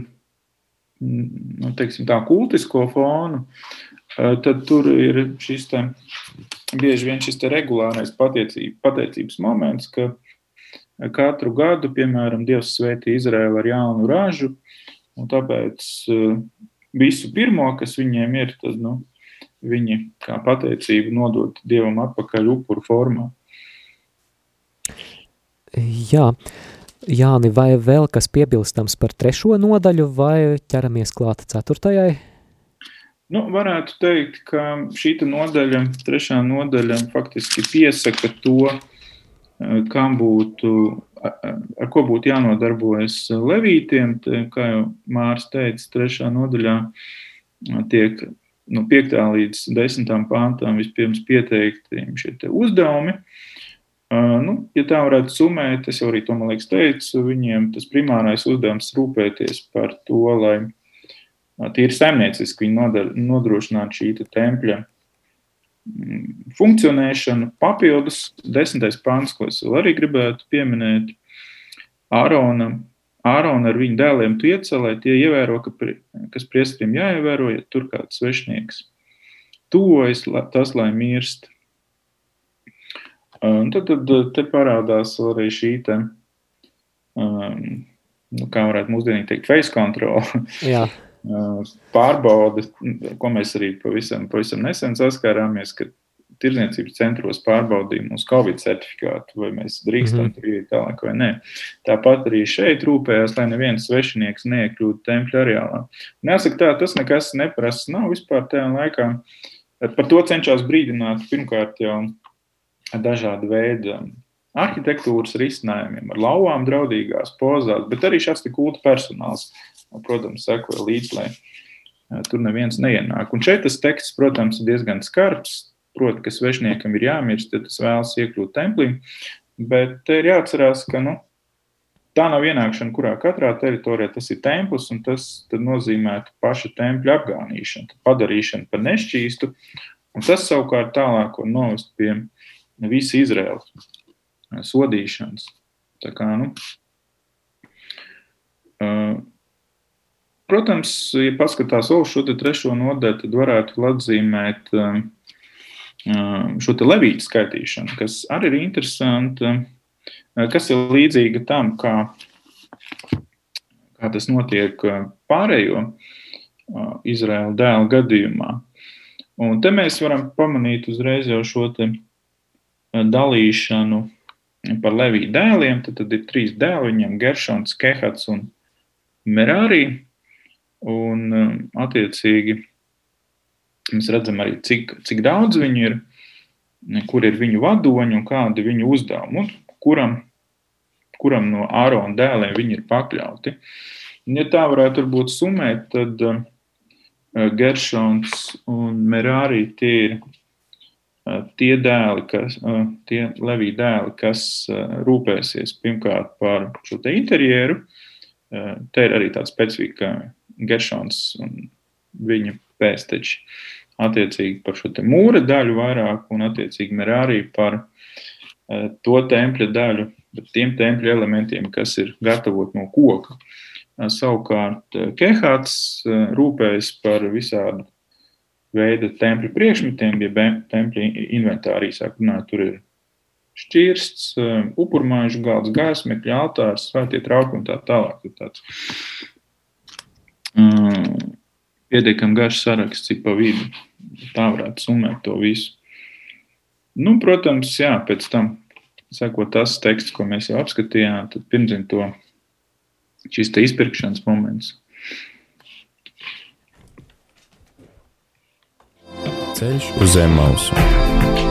nu, teiksim, tā kultisko fonu, uh, tad tur ir šis te, bieži vien šis regulārais pateicība, pateicības moments, ka katru gadu, piemēram, Dievs svētī Izraēlu ar jaunu ražu, tāpēc uh, visu pirmo, kas viņiem ir, tad nu, viņi kā pateicību nodot Dievam atpakaļ upuru formā. Jā, Jāni, vai vēl kas piebilstams par trešo nodaļu, vai ķeramies klāt ceturtajai? Nu, varētu teikt, ka šī nodaļa, trešā nodaļa, faktiski piesaka to, eh, kam būtu ar ko būtu jānodarbojas levītiem. Kā jau Mārs teica, trešā nodaļā tiek no 5. līdz 10. pāntām vispirms pieteikti šie uzdevumi. Nu, ja tā varētu summēt, es jau arī to liekas, teicu, viņiem tas primārais uzdevums rūpēties par to, lai tīri saimnieciski nodrošinātu šī tempļa funkcionēšanu. Papildus desmitais pāns, ko es vēl arī gribētu pieminēt, Ārona, Ārona ar viņu dēliem tu iecelē, tie ievēro, ka, kas priestrim jāievēro, ja tur kāds svešnieks tuvojas, tas, lai mirst. Un tad, tad te parādās arī šī te, um, nu, kā varētu mūsdienīgi teikt, face control. Jā. pārbaude, ko mēs arī pavisam, pavisam nesen saskārāmies, ka tirdzniecības centros pārbaudīja mūsu Covid certifikātu, vai mēs drīkstam mm -hmm. iet tālāk vai nē. Tāpat arī šeit rūpējās, lai neviens svešinieks neiekļūtu tempļa areālā. Jāsaka tā, tas nekas neprasts nav vispār tajā laikā. Par to cenšas brīdināt pirmkārt jau dažādi veidi arhitektūras risinājumiem, ar lauvām draudīgās pozās, bet arī šāds kulta personāls protams, sekoja līdzi, lai tur neviens neienāk. Un šeit tas teksts, protams, ir diezgan skarbs. Proti, ka svešniekam ir jāmirst, ja tas vēlas iekļūt templī, bet te ir jāatcerās, ka nu, tā nav ienākšana, kurā katrā teritorijā tas ir templis, un tas nozīmētu paša tempļa apgānīšanu, padarīšanu par nešķīstu, un tas savukārt tālāk var novest pie visa Izraēlas sodīšanas. Tā kā, nu, Protams, ja paskatās uz šo trešo nodaļu, tad varētu atzīmēt um, um, šo levītu skaitīšanu, kas arī ir interesanti, uh, kas ir līdzīga tam, kā, kā tas notiek pārējo Izraēla dēlu gadījumā. Un te mēs varam pamanīt uzreiz jau šo dalīšanu par levītu dēliem. Tad, tad ir trīs dēli, viņiem Geršons, Kehats un Merārī. Un, um, attiecīgi, mēs redzam arī, cik, cik daudz viņu ir, kur ir viņu vadoņi un kādi viņu uzdevumi, un kuram, kuram no Ārona dēliem viņi ir pakļauti. Ja tā varētu būt summēt, tad uh, Geršons un Merārī tie ir uh, tie dēli, kas, uh, tie Levija dēli, kas rūpēsies pirmkārt par šo te interjeru. Te ir arī tāda specifika, Geršons un viņa pēsteči attiecīgi par šo mūra daļu vairāk un attiecīgi Merārī par uh, to tempļa daļu, tiem tempļa elementiem, kas ir gatavot no koka. Uh, savukārt Kehāts uh, rūpējas par visādu veidu tempļa priekšmetiem, ja tempļa inventārī sāk runāt, tur ir šķirsts, upurmājuši galds, gaismekļa, altārs, svētie trauki un tā tālāk. Tāds, um, pietiekami garš saraksts, cik pa vidu. Tā varētu summēt to visu. Nu, protams, jā, pēc tam sekot tas teksts, ko mēs jau apskatījām, tad pirmzim to šis izpirkšanas moments. Ceļš uz zem mausu.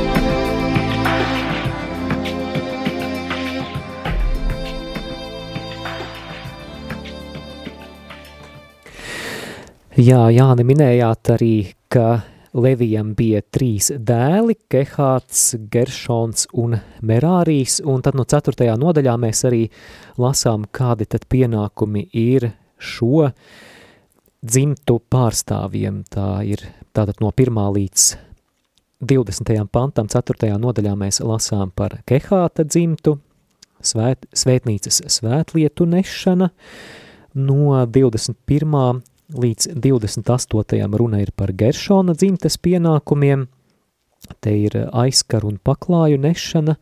Jā, Jāni, minējāt arī, ka Levijam bija trīs dēli, Kehāts, Geršons un Merārijas, un tad no ceturtajā nodaļā mēs arī lasām, kādi tad pienākumi ir šo dzimtu pārstāvjiem. Tā ir tātad no 1. līdz 20. pantam, 4. nodaļā mēs lasām par Kehāta dzimtu, svēt, svētnīcas svētlietu nešana, no 21 līdz 28. runa ir par Geršona dzimtes pienākumiem, te ir aizkaru un paklāju nešana,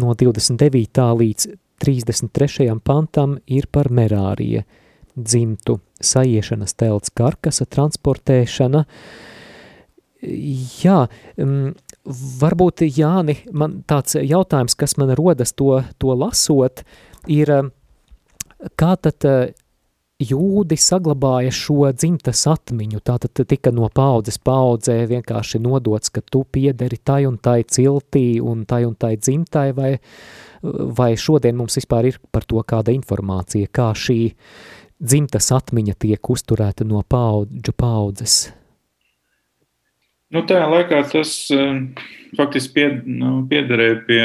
no 29. līdz 33. pantam ir par Merārija dzimtu saiešanas telts karkasa transportēšana. Jā, mm, varbūt Jāni, man tāds jautājums, kas man rodas to, to lasot, ir, kā tad jūdi saglabāja šo dzimtas atmiņu, tātad tika no paudzes paudzē vienkārši nodots, ka tu piederi tai un tai ciltī un tai un tai dzimtai, vai, vai šodien mums vispār ir par to kāda informācija, kā šī dzimtas atmiņa tiek uzturēta no paudžu paudzes? Nu, tajā laikā tas uh, faktiski pied, nu, piederēja pie,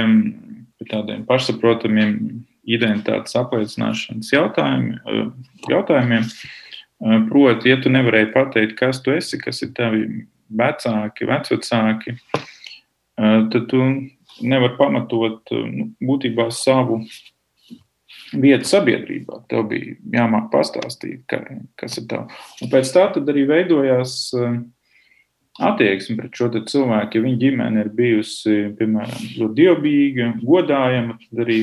pie tādiem pašsaprotamiem identitātes apliecināšanas jautājumi, eh, jautājumiem. Eh, proti, ja tu nevarēji pateikt, kas tu esi, kas ir tavi vecāki, vecvecāki, eh, tad tu nevari pamatot nu, būtībā savu vietu sabiedrībā. Tev bija jāmāk pastāstīt, ka, kas ir tā. Un pēc tā arī veidojās attieksme pret šo cilvēku. Ja viņa ģimene ir bijusi, piemēram, ļoti dievbijīga, godājama, tad arī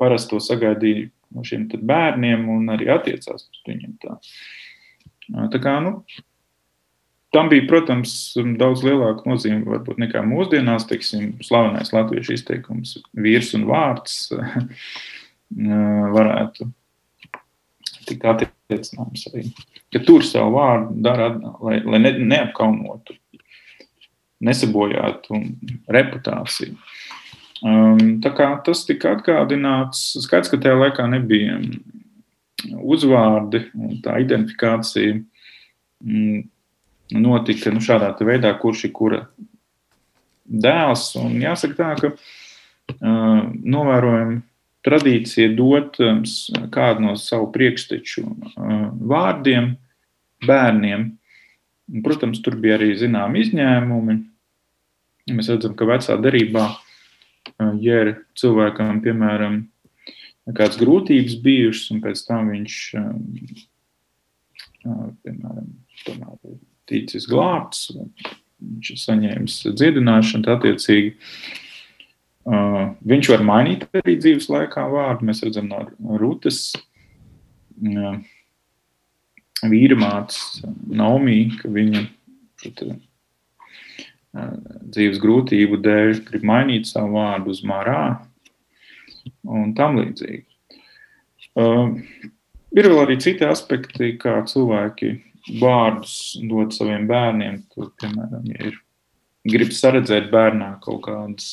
parasti to sagaidīja no šiem bērniem un arī attiecās pret viņiem. Tā. Tā kā, nu, tam bija, protams, daudz lielāka nozīme varbūt, nekā mūsdienās, teiksim, slavenais latviešu izteikums vīrs un vārds varētu tikt attiecināms arī. Ka tur savu vārdu dara, lai, lai ne, neapkaunotu, nesabojātu reputāciju. Um, tas tika atgādināts. Skaidrs, ka tajā laikā nebija uzvārdi un tā identifikācija mm, notika nu, šādā veidā, kurš ir kura dēls. Un jāsaka tā, ka uh, novērojam tradīcija dot um, kādu no savu priekšteču uh, vārdiem bērniem. Protams, tur bija arī zināmi izņēmumi. Mēs redzam, ka vecā derībā ja ir cilvēkam, piemēram, kādas grūtības bijušas, un pēc tam viņš, piemēram, tomēr ticis glābts, viņš ir saņēmis dziedināšanu, attiecīgi viņš var mainīt arī dzīves laikā vārdu. Mēs redzam no Rūtas vīrmātes Naumī, ka viņa dzīves grūtību dēļ grib mainīt savu vārdu uz marā un tam līdzīgi. Uh, ir vēl arī citi aspekti, kā cilvēki vārdus dod saviem bērniem. Tur, piemēram, ja ir grib saredzēt bērnā kaut kādas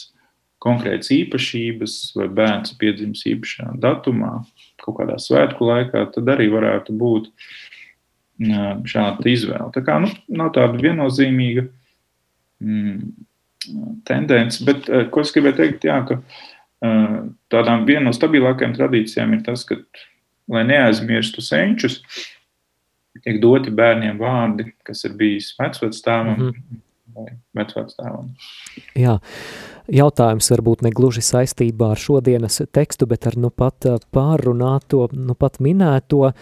konkrētas īpašības, vai bērns piedzimis īpašā datumā, kaut kādā svētku laikā, tad arī varētu būt šāda izvēle. Tā kā nu, nav tāda viennozīmīga mm, tendence. Bet, eh, ko es gribēju teikt, jā, ka eh, tādām viena no stabilākajām tradīcijām ir tas, ka, lai neaizmirstu senčus, tiek doti bērniem vārdi, kas ir bijis vecvectāvam mm -hmm. vai vecvectāvam. Jā, jautājums varbūt ne gluži saistībā ar šodienas tekstu, bet ar nu pat pārrunāto, nu pat minēto,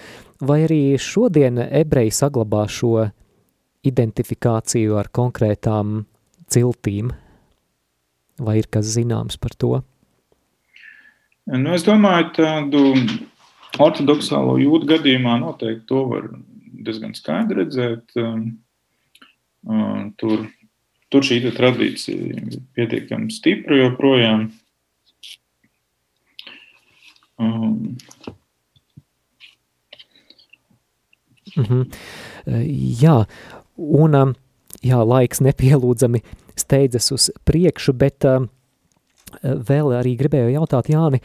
vai arī šodien ebreji saglabā šo identifikāciju ar konkrētām ciltīm, vai ir kas zināms par to? Nu, es domāju, tādu ortodoksālo jūtu gadījumā noteikti to var diezgan skaidri redzēt. Tur, tur šī tradīcija ir pietiekami stipra joprojām. Um. -hmm. Jā, un jā, laiks nepielūdzami steidzas uz priekšu, bet uh, vēl arī gribēju jautāt Jāni,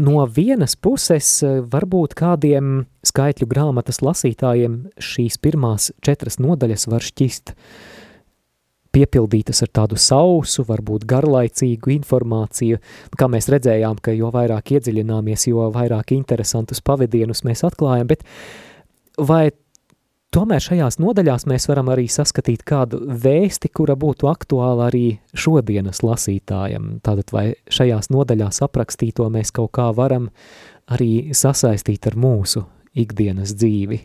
no vienas puses varbūt kādiem skaitļu grāmatas lasītājiem šīs pirmās četras nodaļas var šķist piepildītas ar tādu sausu, varbūt garlaicīgu informāciju, kā mēs redzējām, ka jo vairāk iedziļināmies, jo vairāk interesantus pavadienus mēs atklājam, bet vai Tomēr šajās nodaļās mēs varam arī saskatīt kādu vēsti, kura būtu aktuāla arī šodienas lasītājam. Tātad vai šajās nodaļās aprakstīto mēs kaut kā varam arī sasaistīt ar mūsu ikdienas dzīvi?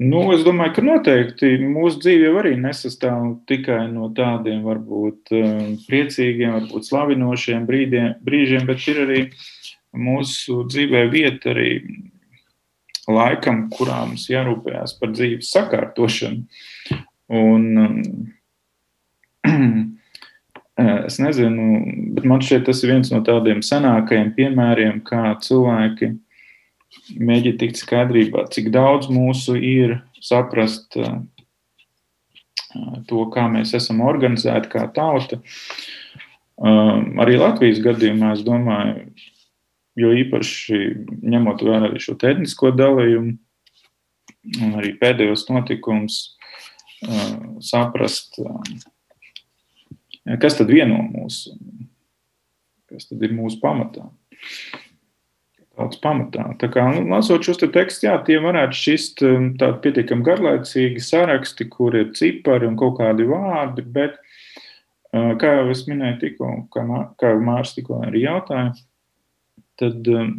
Nu, es domāju, ka noteikti mūsu dzīve jau arī nesastāv tikai no tādiem varbūt um, priecīgiem, varbūt slavinošiem brīdiem, brīžiem, bet ir arī mūsu dzīvē vieta arī laikam, kurā mums jārūpējas par dzīves sakārtošanu. Un, es nezinu, bet man šķiet, tas ir viens no tādiem senākajiem piemēriem, kā cilvēki mēģina tikt skaidrībā, cik daudz mūsu ir saprast eh, to, kā mēs esam organizēti kā tauta. Eh, arī Latvijas gadījumā, es domāju, jo īpaši ņemot vērā arī šo tehnisko dalījumu un arī pēdējos notikumus, saprast, kas tad vieno mūs, kas tad ir mūsu pamatā. Tāds pamatā. Tā kā nu, lasot šos te tekstus, jā, tie varētu šķist tādi pietiekami garlaicīgi saraksti, kur ir cipari un kaut kādi vārdi, bet, kā jau es minēju tikko, kā, kā Mārs tikko arī jautāja, tad um,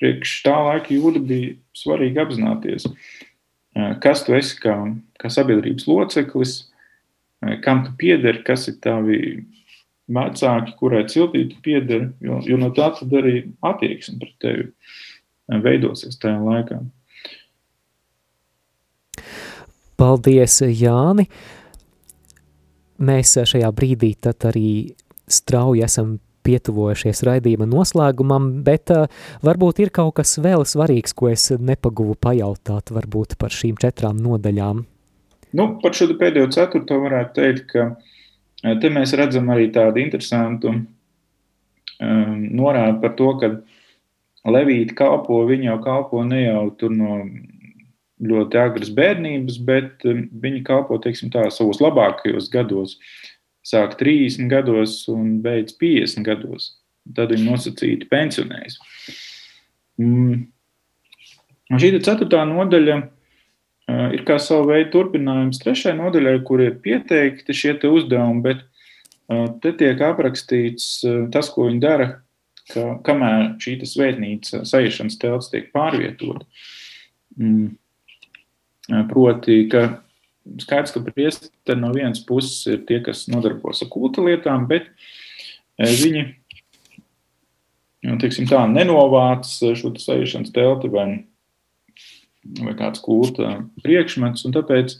priekš tā laika jūda bija svarīgi apzināties, uh, kas tu esi kā, kā sabiedrības loceklis, uh, kam tu piederi, kas ir tavi vecāki, kurai ciltī tu piederi, jo, jo no tā tad arī attieksme pret tevi veidosies tajā laikā. Paldies, Jāni! Mēs šajā brīdī tad arī strauji esam pietuvojušies raidījuma noslēgumam, bet uh, varbūt ir kaut kas vēl svarīgs, ko es nepaguvu pajautāt varbūt par šīm četrām nodaļām. Nu, par šo pēdējo ceturto varētu teikt, ka eh, te mēs redzam arī tādu interesantu um, norādu par to, ka Levīti kalpo, viņi jau kalpo ne jau tur no ļoti agras bērnības, bet viņi kalpo, teiksim tā, savos labākajos gados. Uh, sāk 30 gados un beidz 50 gados. Tad viņi nosacīti pensionējas. Mm. Šī ceturtā nodaļa uh, ir kā sava veida turpinājums trešajai nodaļai, kur ir pieteikti šie uzdevumi, bet uh, te tiek aprakstīts uh, tas, ko viņi dara, ka, kamēr šī svētnīca sajūšanas telts tiek pārvietota. Mm. Proti, ka skaidrs, ka priesteri no vienas puses ir tie, kas nodarbojas ar kulta lietām, bet e, viņi nu, teiksim, tā, nenovāc šo sajūšanas telti vai, vai kāds kulta priekšmets, tāpēc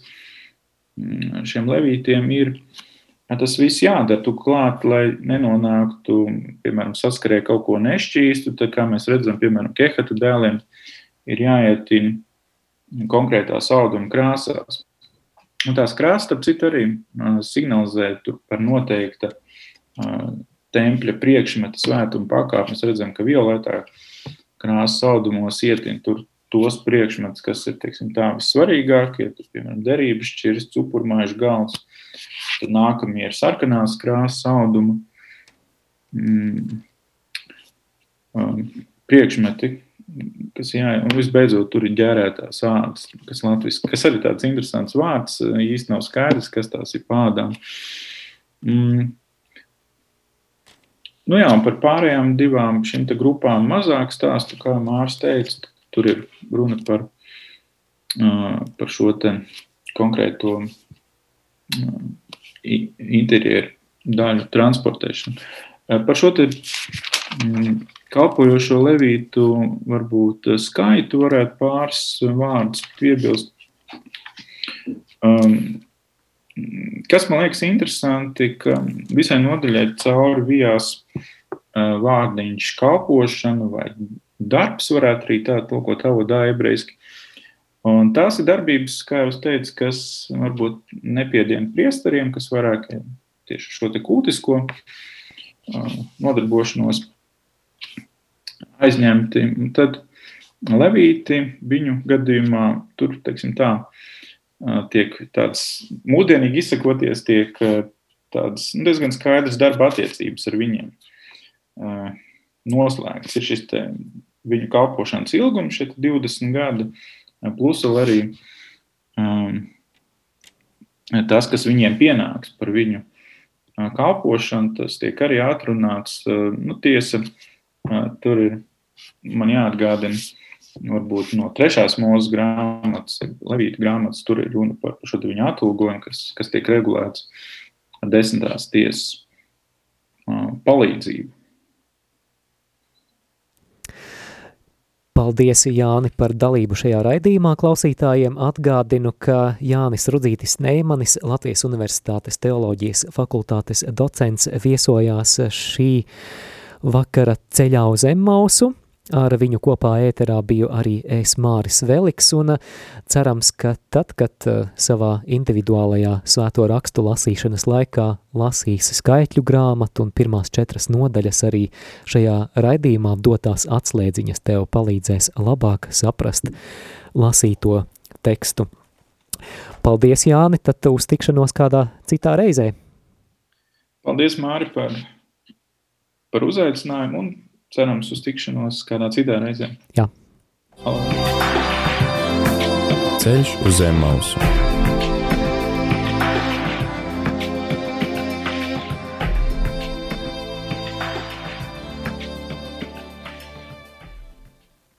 mm, šiem levītiem ir tas viss jādara tu klāt, lai nenonāktu, piemēram, saskarē kaut ko nešķīstu, tad, kā mēs redzam, piemēram, kehata dēliem, ir jāietina konkrētās auduma krāsās. Un tās krāsas, starp citu, arī uh, signalizē par noteikta tempļa priekšmeta svētuma pakāpi. Mēs redzam, ka violetā krāsas audumos ietin tur tos priekšmetus, kas ir teiksim, tā, vissvarīgākie, tur, piemēram, derības šķirs, cupurmaiņš galds. Tad nākamie ir sarkanās krāsas auduma mm, um, priekšmeti, kas, jā, un visbeidzot, tur ir ģērētās ādas, kas, latvis, kas arī tāds interesants vārds. Īsti nav skaidrs, kas tās ir pādām. Mm. Nu jā, par pārējām divām šīm grupām mazāk stāstu, kā Mārcis teica. Tur ir runa par, par šo konkrēto interjeru daļu transportēšanu. Par šo te mm, kalpojošo levītu varbūt skaitu varētu pāris vārdus piebilst. Um, kas man liekas interesanti, ka visai nodaļai cauri vijās uh, vārdiņš kalpošana vai darbs, varētu arī tā tulkot avodā ebrejiski. Un tās ir darbības, kā jau teicu, kas varbūt nepiedien priesteriem, kas vairāk tieši šo te kultisko uh, nodarbošanos aizņemti. Tad Levīti viņu gadījumā tur, teiksim tā, tiek tāds mūdienīgi izsakoties, tiek tādas nu, diezgan skaidras darba attiecības ar viņiem noslēgts. Ir šis viņu kalpošanas ilgums, šeit 20 gadi, plus vēl arī um, tas, kas viņiem pienāks par viņu kalpošanu, tas tiek arī atrunāts. Nu, tiesa, tur ir man jāatgādina, varbūt no trešās mūzes grāmatas, Levīta grāmatas, tur ir runa par šo viņa atalgojumu, kas, kas tiek regulēts desmitās tiesas palīdzību. Paldies, Jāni, par dalību šajā raidījumā. Klausītājiem atgādinu, ka Jānis Rudzītis Neimanis, Latvijas Universitātes teoloģijas fakultātes docents, viesojās šī vakara ceļā uz Emmausu. Ar viņu kopā ēterā biju arī es Māris Veliks, un cerams, ka tad, kad savā individuālajā svēto rakstu lasīšanas laikā lasīs skaitļu grāmatu un pirmās četras nodaļas arī šajā raidījumā dotās atslēdziņas tev palīdzēs labāk saprast lasīto tekstu. Paldies, Jāni, tad uz tikšanos kādā citā reizē. Paldies, Māri, par, par uzaicinājumu un cerams uz tikšanos kādā citā reizē. Jā. Ceļš uz zem mausu.